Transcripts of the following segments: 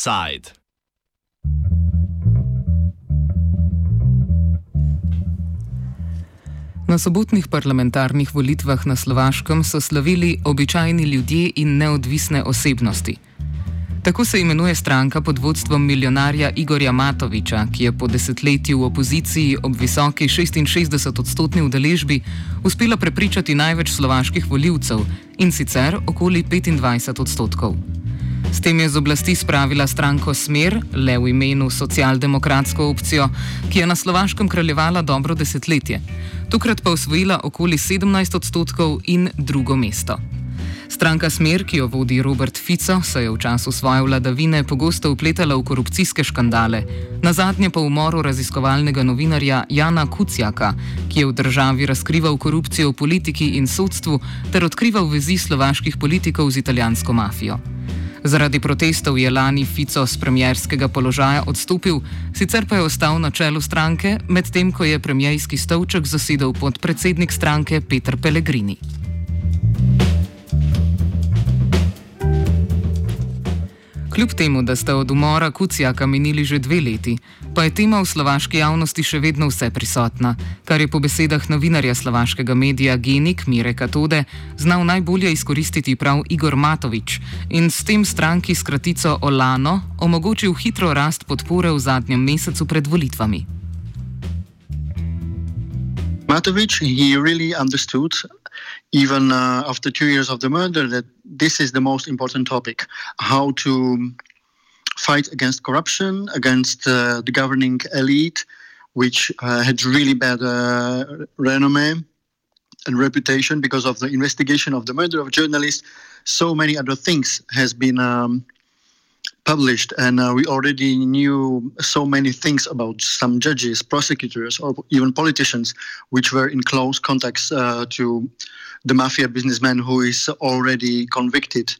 Offside. Na sobotnih parlamentarnih volitvah na Slovaškem so slavili običajni ljudje in neodvisne osebnosti. Tako se imenuje stranka pod vodstvom milijonarja Igorja Matoviča, ki je po desetletju v opoziciji ob visoki 66-odstotni udeležbi uspela prepričati največ slovaških voljivcev in sicer okoli 25 odstotkov. S tem je z oblasti spravila stranko Smer, le v imenu socialdemokratsko opcijo, ki je na Slovaškem kraljevala dobro desetletje, tokrat pa osvojila okoli 17 odstotkov in drugo mesto. Stranka Smer, ki jo vodi Robert Fico, se je v času svoje vladavine pogosto upletala v korupcijske škandale, na zadnje pa umoru raziskovalnega novinarja Jana Kucijaka, ki je v državi razkrival korupcijo v politiki in sodstvu ter odkrival vezi slovaških politikov z italijansko mafijo. Zaradi protestov je lani Fico z premjerskega položaja odstopil, sicer pa je ostal na čelu stranke, medtem ko je premjerski stolček zasedel podpredsednik stranke Petr Pellegrini. Kljub temu, da sta od umora Kucijaka minili že dve leti, pa je tema v slovaški javnosti še vedno vse prisotna, kar je po besedah novinarja slovaškega medija Genik Mire Katode znal najbolje izkoristiti prav Igor Matovič in s tem stranki s kratico Olano omogočil hitro rast podpore v zadnjem mesecu pred volitvami. Matovič je res razumel. Even uh, after two years of the murder, that this is the most important topic how to fight against corruption, against uh, the governing elite, which uh, had really bad uh, renomme and reputation because of the investigation of the murder of journalists. So many other things has been um, published, and uh, we already knew so many things about some judges, prosecutors, or even politicians, which were in close contacts uh, to the mafia businessman who is already convicted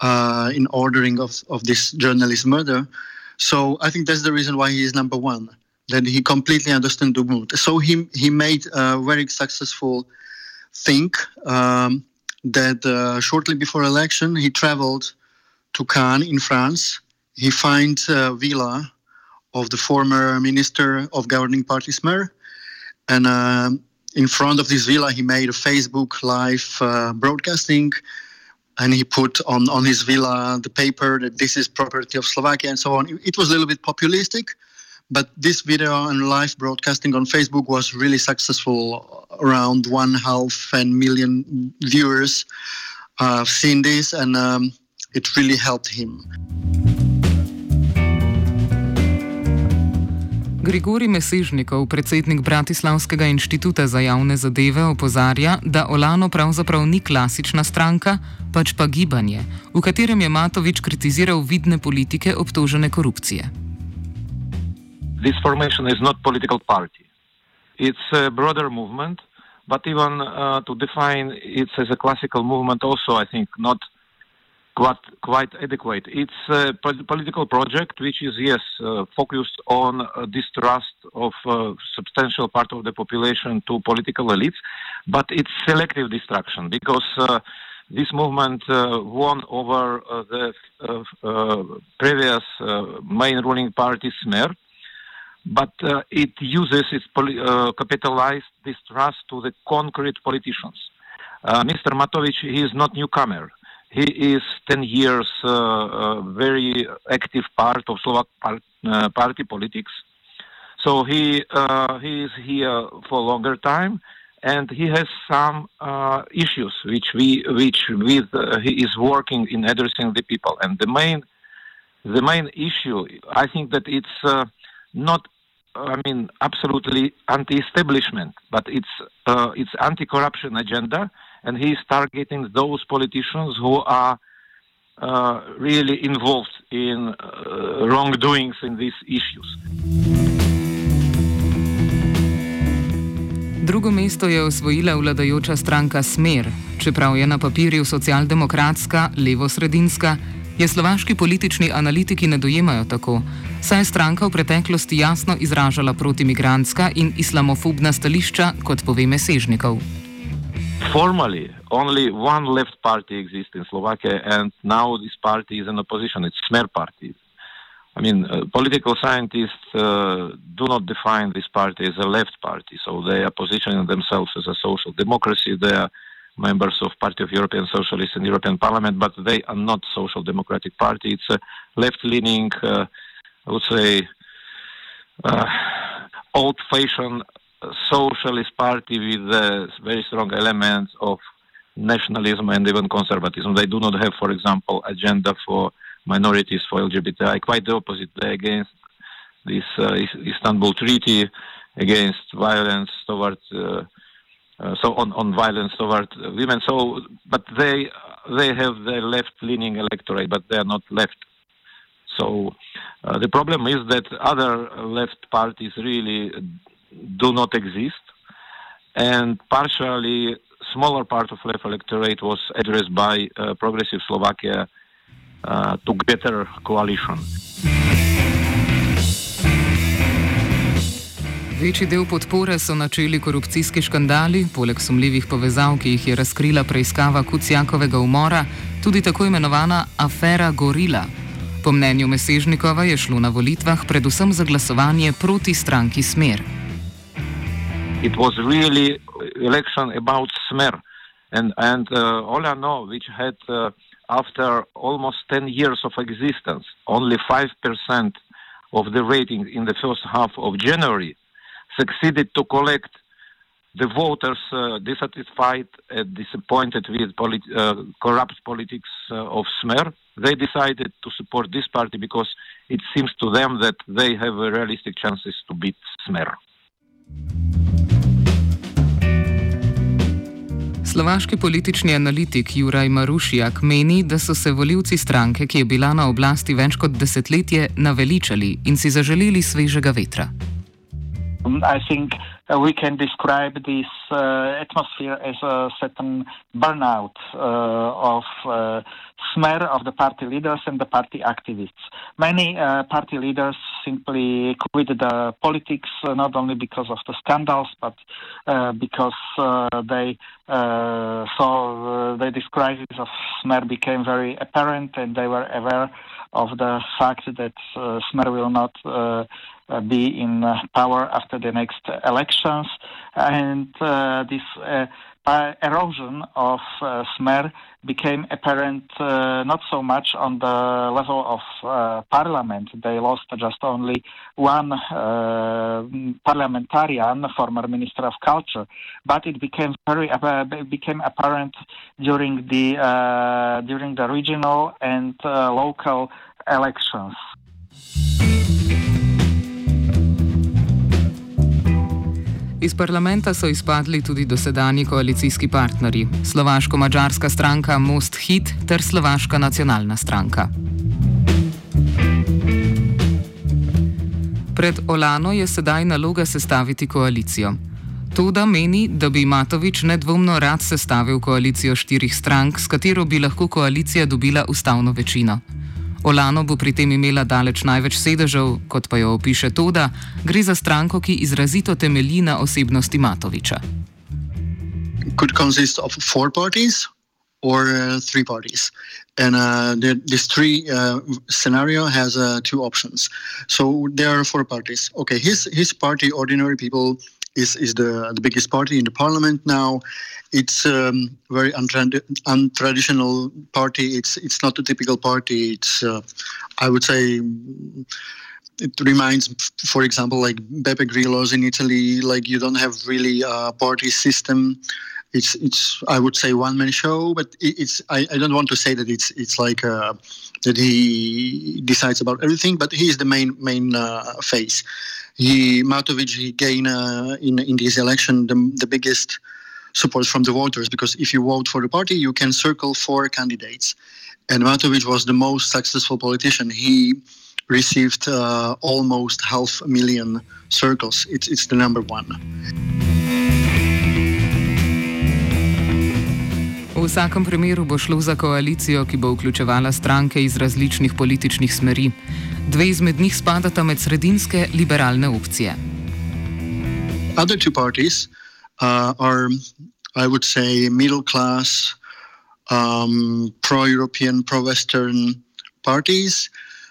uh, in ordering of, of this journalist murder. So I think that's the reason why he is number one. That he completely understood the mood. So he he made a very successful thing. Um, that uh, shortly before election he traveled to Cannes in France. He finds a villa of the former minister of governing party Smer, and uh, in front of this villa he made a Facebook live uh, broadcasting, and he put on on his villa the paper that this is property of Slovakia and so on. It was a little bit populistic, but this video and live broadcasting on Facebook was really successful. Around one half and million viewers uh, have seen this, and um, it really helped him. Grigori Mesežnikov, predsednik Bratislavskega inštituta za javne zadeve, opozarja, da Olano pravzaprav ni klasična stranka, pač pa gibanje, v katerem je Matovič kritiziral vidne politike obtožene korupcije. This formation is not political party. It's a broader movement, but even uh, to define it as a classical movement also I think not quite, quite adequate. It's a political project which is, yes, uh, focused on uh, distrust of a substantial part of the population to political elites, but it's selective destruction because uh, this movement uh, won over uh, the uh, previous main ruling party, Smer, but it uses its capitalized distrust to the concrete politicians. Mr. Matovic, he is not newcomer he is 10 years uh, uh, very active part of Slovak uh, party politics. So he uh, he is here for a longer time, and he has some uh, issues which we which with uh, he is working in addressing the people. And the main the main issue, I think that it's not. I mean, absolutely anti-establishment, but it's it's anti-corruption agenda and he is targeting those politicians who are uh, really involved in uh, wrongdoings in these issues. Drugo mesto je osvojila vladajoča stranka Smer, čeprav je na papirju socialdemokratska, levo-sredinska, je slovaški politični analitiki ne dojemajo tako, saj je stranka v preteklosti jasno izražala protimigrantska in islamofobna stališča, kot pove Mesežnikov. Formally only one left party exists in Slovakia, and now this party is an opposition. It's Smer party. I mean, uh, political scientists uh, do not define this party as a left party, so they are positioning themselves as a social democracy. They are members of Party of European Socialists in European Parliament, but they are not social democratic party. It's a left-leaning, uh, I would say, uh, old-fashioned socialist party with uh, very strong elements of nationalism and even conservatism. They do not have, for example, agenda for minorities, for LGBTI. Quite the opposite. They're against this uh, Istanbul Treaty, against violence towards, uh, uh, so on, on violence toward women. So, but they they have the left-leaning electorate, but they are not left. So uh, the problem is that other left parties really do not exist, and partially smaller part of left electorate was addressed by uh, Progressive Slovakia uh, Together coalition. Večji del podpore so načeli korupcijski škandali, poleg sumljivih povezav, ki jih je razkrila preiskava Kucijakovega umora, tudi tako imenovana afera Gorila. Po mnenju Mesežnikova je šlo na volitvah predvsem za glasovanje proti stranki Smer. It was really election about Smer and and uh, Olano, which had uh, after almost 10 years of existence, only 5% of the rating in the first half of January succeeded to collect the voters uh, dissatisfied and disappointed with polit- uh, corrupt politics uh, of Smer. They decided to support this party because it seems to them that they have realistic chances to beat Smer. Slovaški politični analitik Juraj Marušjak meni, da so se voljivci stranke, ki je bila na oblasti več kot desetletje, naveličali in si zaželili svežega vetra. I think uh, we can describe this uh, atmosphere as a certain burnout uh, of uh, Smer of the party leaders and the party activists. Many uh, party leaders simply quit the politics uh, not only because of the scandals, but because they saw that this crisis of Smer became very apparent, and they were aware of the fact that Smer will not uh, be in uh, power after the next elections. And uh, this erosion of uh, Smer became apparent uh, not so much on the level of uh, parliament. They lost just only one parliamentarian, former minister of culture, but it became very became apparent during the during the regional and local elections. Iz parlamenta so izpadli tudi dosedanji koalicijski partnerji: Slovaško-mačarska stranka Most Hit ter Slovaška nacionalna stranka. Pred Olano je sedaj naloga sestaviti koalicijo. Toda meni, da bi Matovič nedvomno rad sestavil koalicijo štirih strank, s katero bi lahko koalicija dobila ustavno večino. Olano bo pri tem imela daleč največ sedežev, kot pa jo opiše Toda, gre za stranko, ki izrazito temelji na osebnosti Matoviča. Could consist of four parties or uh, three parties, and uh, the, this three uh, scenario has uh, two options. So there are four parties. Okay, his his party, Ordinary People, is is the the biggest party in the parliament now. It's um, very untrad- untraditional party. It's it's not a typical party. It's uh, I would say it reminds, for example, like Beppe Grillo's in Italy. Like you don't have really a party system. It's it's I would say one man show, but it's I, I don't want to say that it's it's like uh, that he decides about everything, but he is the main main uh, face. He Matovic he gained uh, in in this election the the biggest support from the voters because if you vote for the party, you can circle four candidates. And Matovic was the most successful politician. He received uh, almost half a million circles. It's, it's the number one. Vsakem primeru bo šlo za koalicijo, ki bo vključevala stranke iz različnih političnih smeri. Dve izmed njih spadata med sredinske liberalne opcije. Other two parties uh, are, I would say, middle class, um, pro European, pro Western parties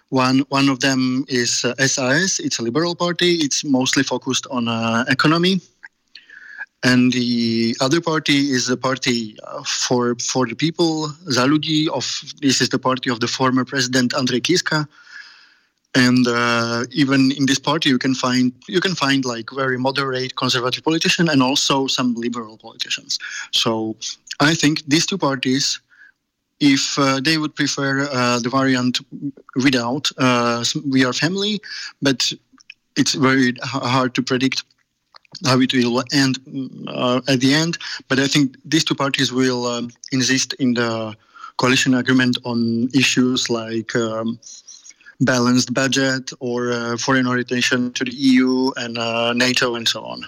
One one of them is uh, SAS. It's a liberal party. It's mostly focused on uh, economy. And the other party is the party uh, for for the people, Za ľudí. Of this is the party of the former president Andrej Kiska. And uh, even in this party, you can find you can find like very moderate conservative politicians and also some liberal politicians. So I think these two parties if uh, they would prefer uh, the variant without uh, we are family, but it's very hard to predict how it will end uh, at the end. But I think these two parties will um, insist in the coalition agreement on issues like um, balanced budget or uh, foreign orientation to the EU and uh, NATO and so on.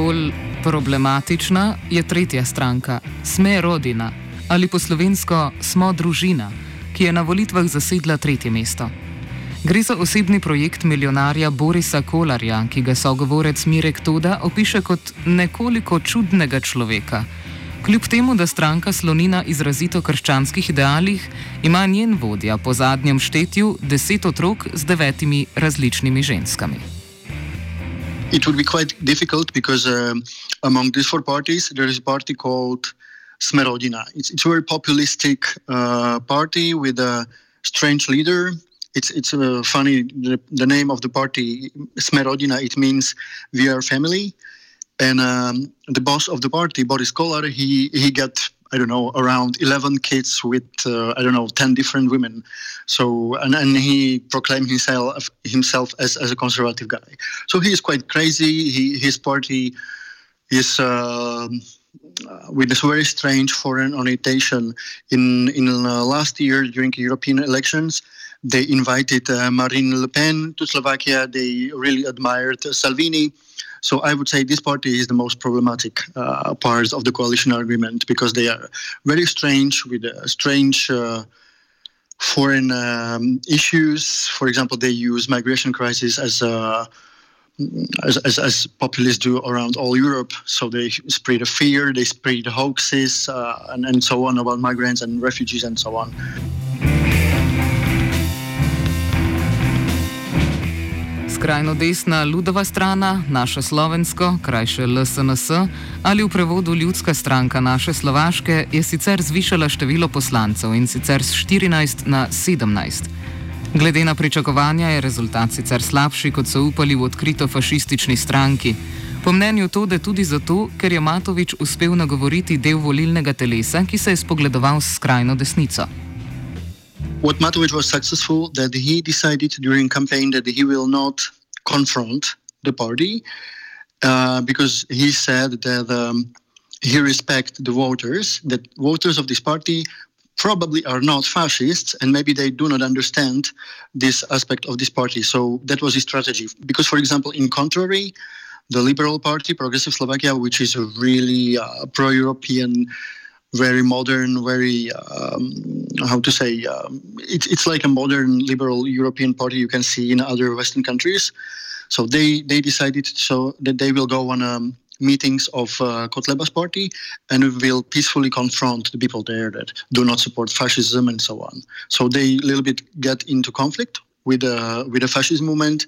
bolj problematična je tretja stranka, Sme Rodina ali po slovensko Smo družina, ki je na volitvah zasedla tretje mesto. Gre za osebni projekt milijonarja Borisa Kolarja, ki ga sogovorec Mirek Toda opiše kot nekoliko čudnega človeka. Kljub temu, da stranka sloni na izrazito krščanskih idealih, ima njen vodja po zadnjem štetju deset otrok z devetimi različnimi ženskami. it would be quite difficult because um, among these four parties, there is a party called Sme Rodina. It's, it's a very populistic uh, party with a strange leader. It's it's uh, funny. The, the, name of the party Sme Rodina. It means we are family, and um, the boss of the party, Boris Kollár, he he got I don't know, around 11 kids with, uh, I don't know, 10 different women. So, and, and he proclaimed himself himself as, as a conservative guy. So he is quite crazy. He, his party is uh, with this very strange foreign orientation. In, in uh, last year, during European elections, they invited uh, Marine Le Pen to Slovakia. They really admired Salvini so I would say this party is the most problematic uh, part of the coalition agreement because they are very strange with uh, strange uh, foreign um, issues. For example, they use migration crisis as a as, as, as, populists do around all Europe. So they spread a fear, they spread hoaxes, uh, and, and so on about migrants and refugees and so on. skrajno desna ludova strana, naše slovensko, krajše LSNS ali v prevodu ljudska stranka naše slovaške, je sicer zvišala število poslancev in sicer z 14 na 17. Glede na pričakovanja je rezultat sicer slabši, kot so upali v odkrito fašistični stranki. Po mnenju Tode tudi zato, ker je Matovič uspel nagovoriti del volilnega telesa, ki se je spogledoval s skrajno desnico. what Matovic was successful that he decided during campaign that he will not confront the party uh, because he said that um, he respects the voters, that voters of this party probably are not fascists and maybe they do not understand this aspect of this party. So that was his strategy. Because, for example, in contrary, the Liberal Party, Progressive Slovakia, which is a really uh, pro European very modern, very um, how to say um, it's it's like a modern liberal European party you can see in other Western countries. So they they decided so that they will go on um, meetings of uh, Kotleba's party and will peacefully confront the people there that do not support fascism and so on. So they a little bit get into conflict with uh, with the fascist movement,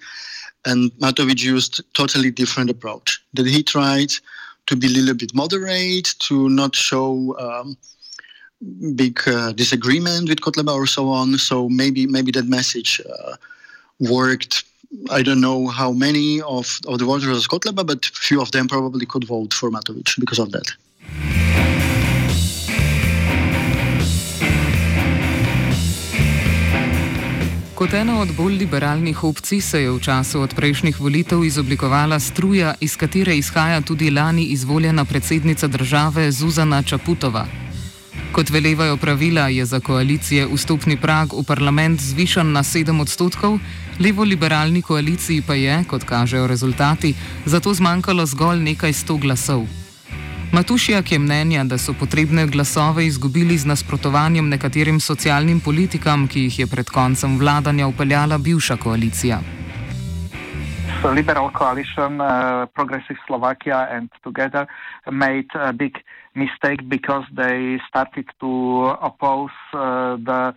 and Matovic used totally different approach. That he tried to be a little bit moderate, to not show um, big uh, disagreement with Kotleba or so on. So maybe maybe that message uh, worked. I don't know how many of, of the voters of Kotleba, but few of them probably could vote for Matovic because of that. Kot ena od bolj liberalnih opcij se je v času od prejšnjih volitev izoblikovala struja, iz katere izhaja tudi lani izvoljena predsednica države Zuzana Čaputova. Kot velevajo pravila, je za koalicije vstopni prag v parlament zvišan na 7 odstotkov, levo-liberalni koaliciji pa je, kot kažejo rezultati, zato zmanjkalo zgolj nekaj sto glasov. Matušijak je mnenja, da so potrebne glasove izgubili z nasprotovanjem nekaterim socialnim politikam, ki jih je pred koncem vladanja upeljala bivša koalicija. So liberal coalition, uh, Progressive Slovakia, and together made a big mistake because they started to oppose the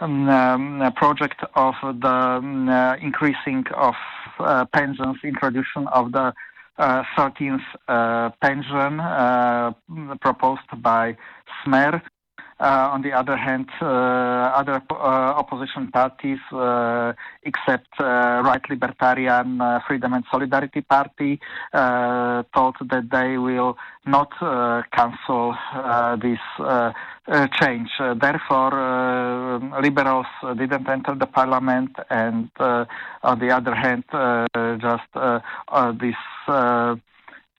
um, um, project of the um, uh, increasing of uh, pensions, introduction of the uh, 13th uh, pension uh, proposed by Smer. Uh, on the other hand, uh, other uh, opposition parties, uh, except uh, Right Libertarian uh, Freedom and Solidarity Party, thought that they will not cancel this change. therefore, liberals didn't enter the parliament, and on the other hand, just this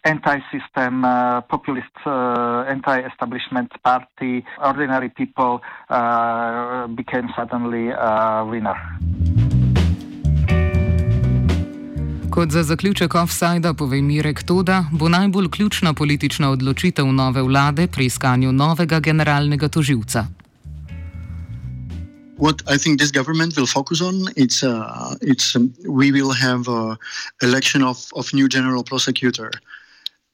anti-system, uh, populist, uh, anti-establishment party, ordinary people uh, became suddenly a winner. Kot za zaključek offsajda pove Mirek Toda, bo najbolj ključna politična odločitev nove vlade pri iskanju novega generalnega toživca. What I think this government will focus on it's uh, it's um, we will have an election of of new general prosecutor.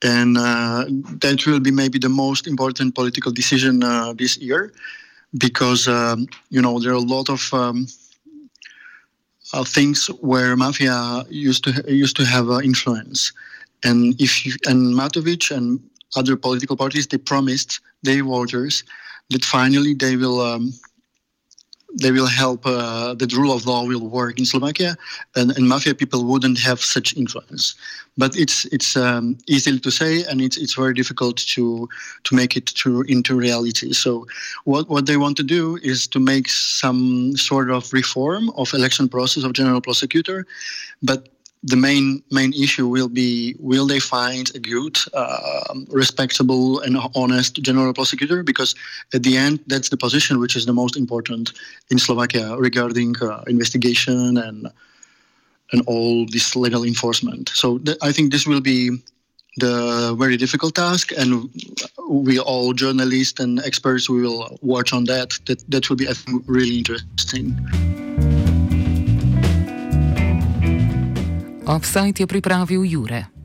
And uh, that will be maybe the most important political decision uh, this year because um, you know there are a lot of um, uh, things where mafia used to used to have uh, influence. And if you, and Matovic and other political parties they promised their voters that finally they will um, they will help uh, the rule of law will work in Slovakia, and, and mafia people wouldn't have such influence. But it's it's um, easy to say, and it's it's very difficult to to make it to into reality. So what what they want to do is to make some sort of reform of election process of general prosecutor, but the main main issue will be will they find a good, uh, respectable, and honest general prosecutor? Because at the end, that's the position which is the most important in Slovakia regarding uh, investigation and and all this legal enforcement. So th- I think this will be the very difficult task, and we all journalists and experts will watch on that. That that will be I think really interesting. Offside je pripravil Jure.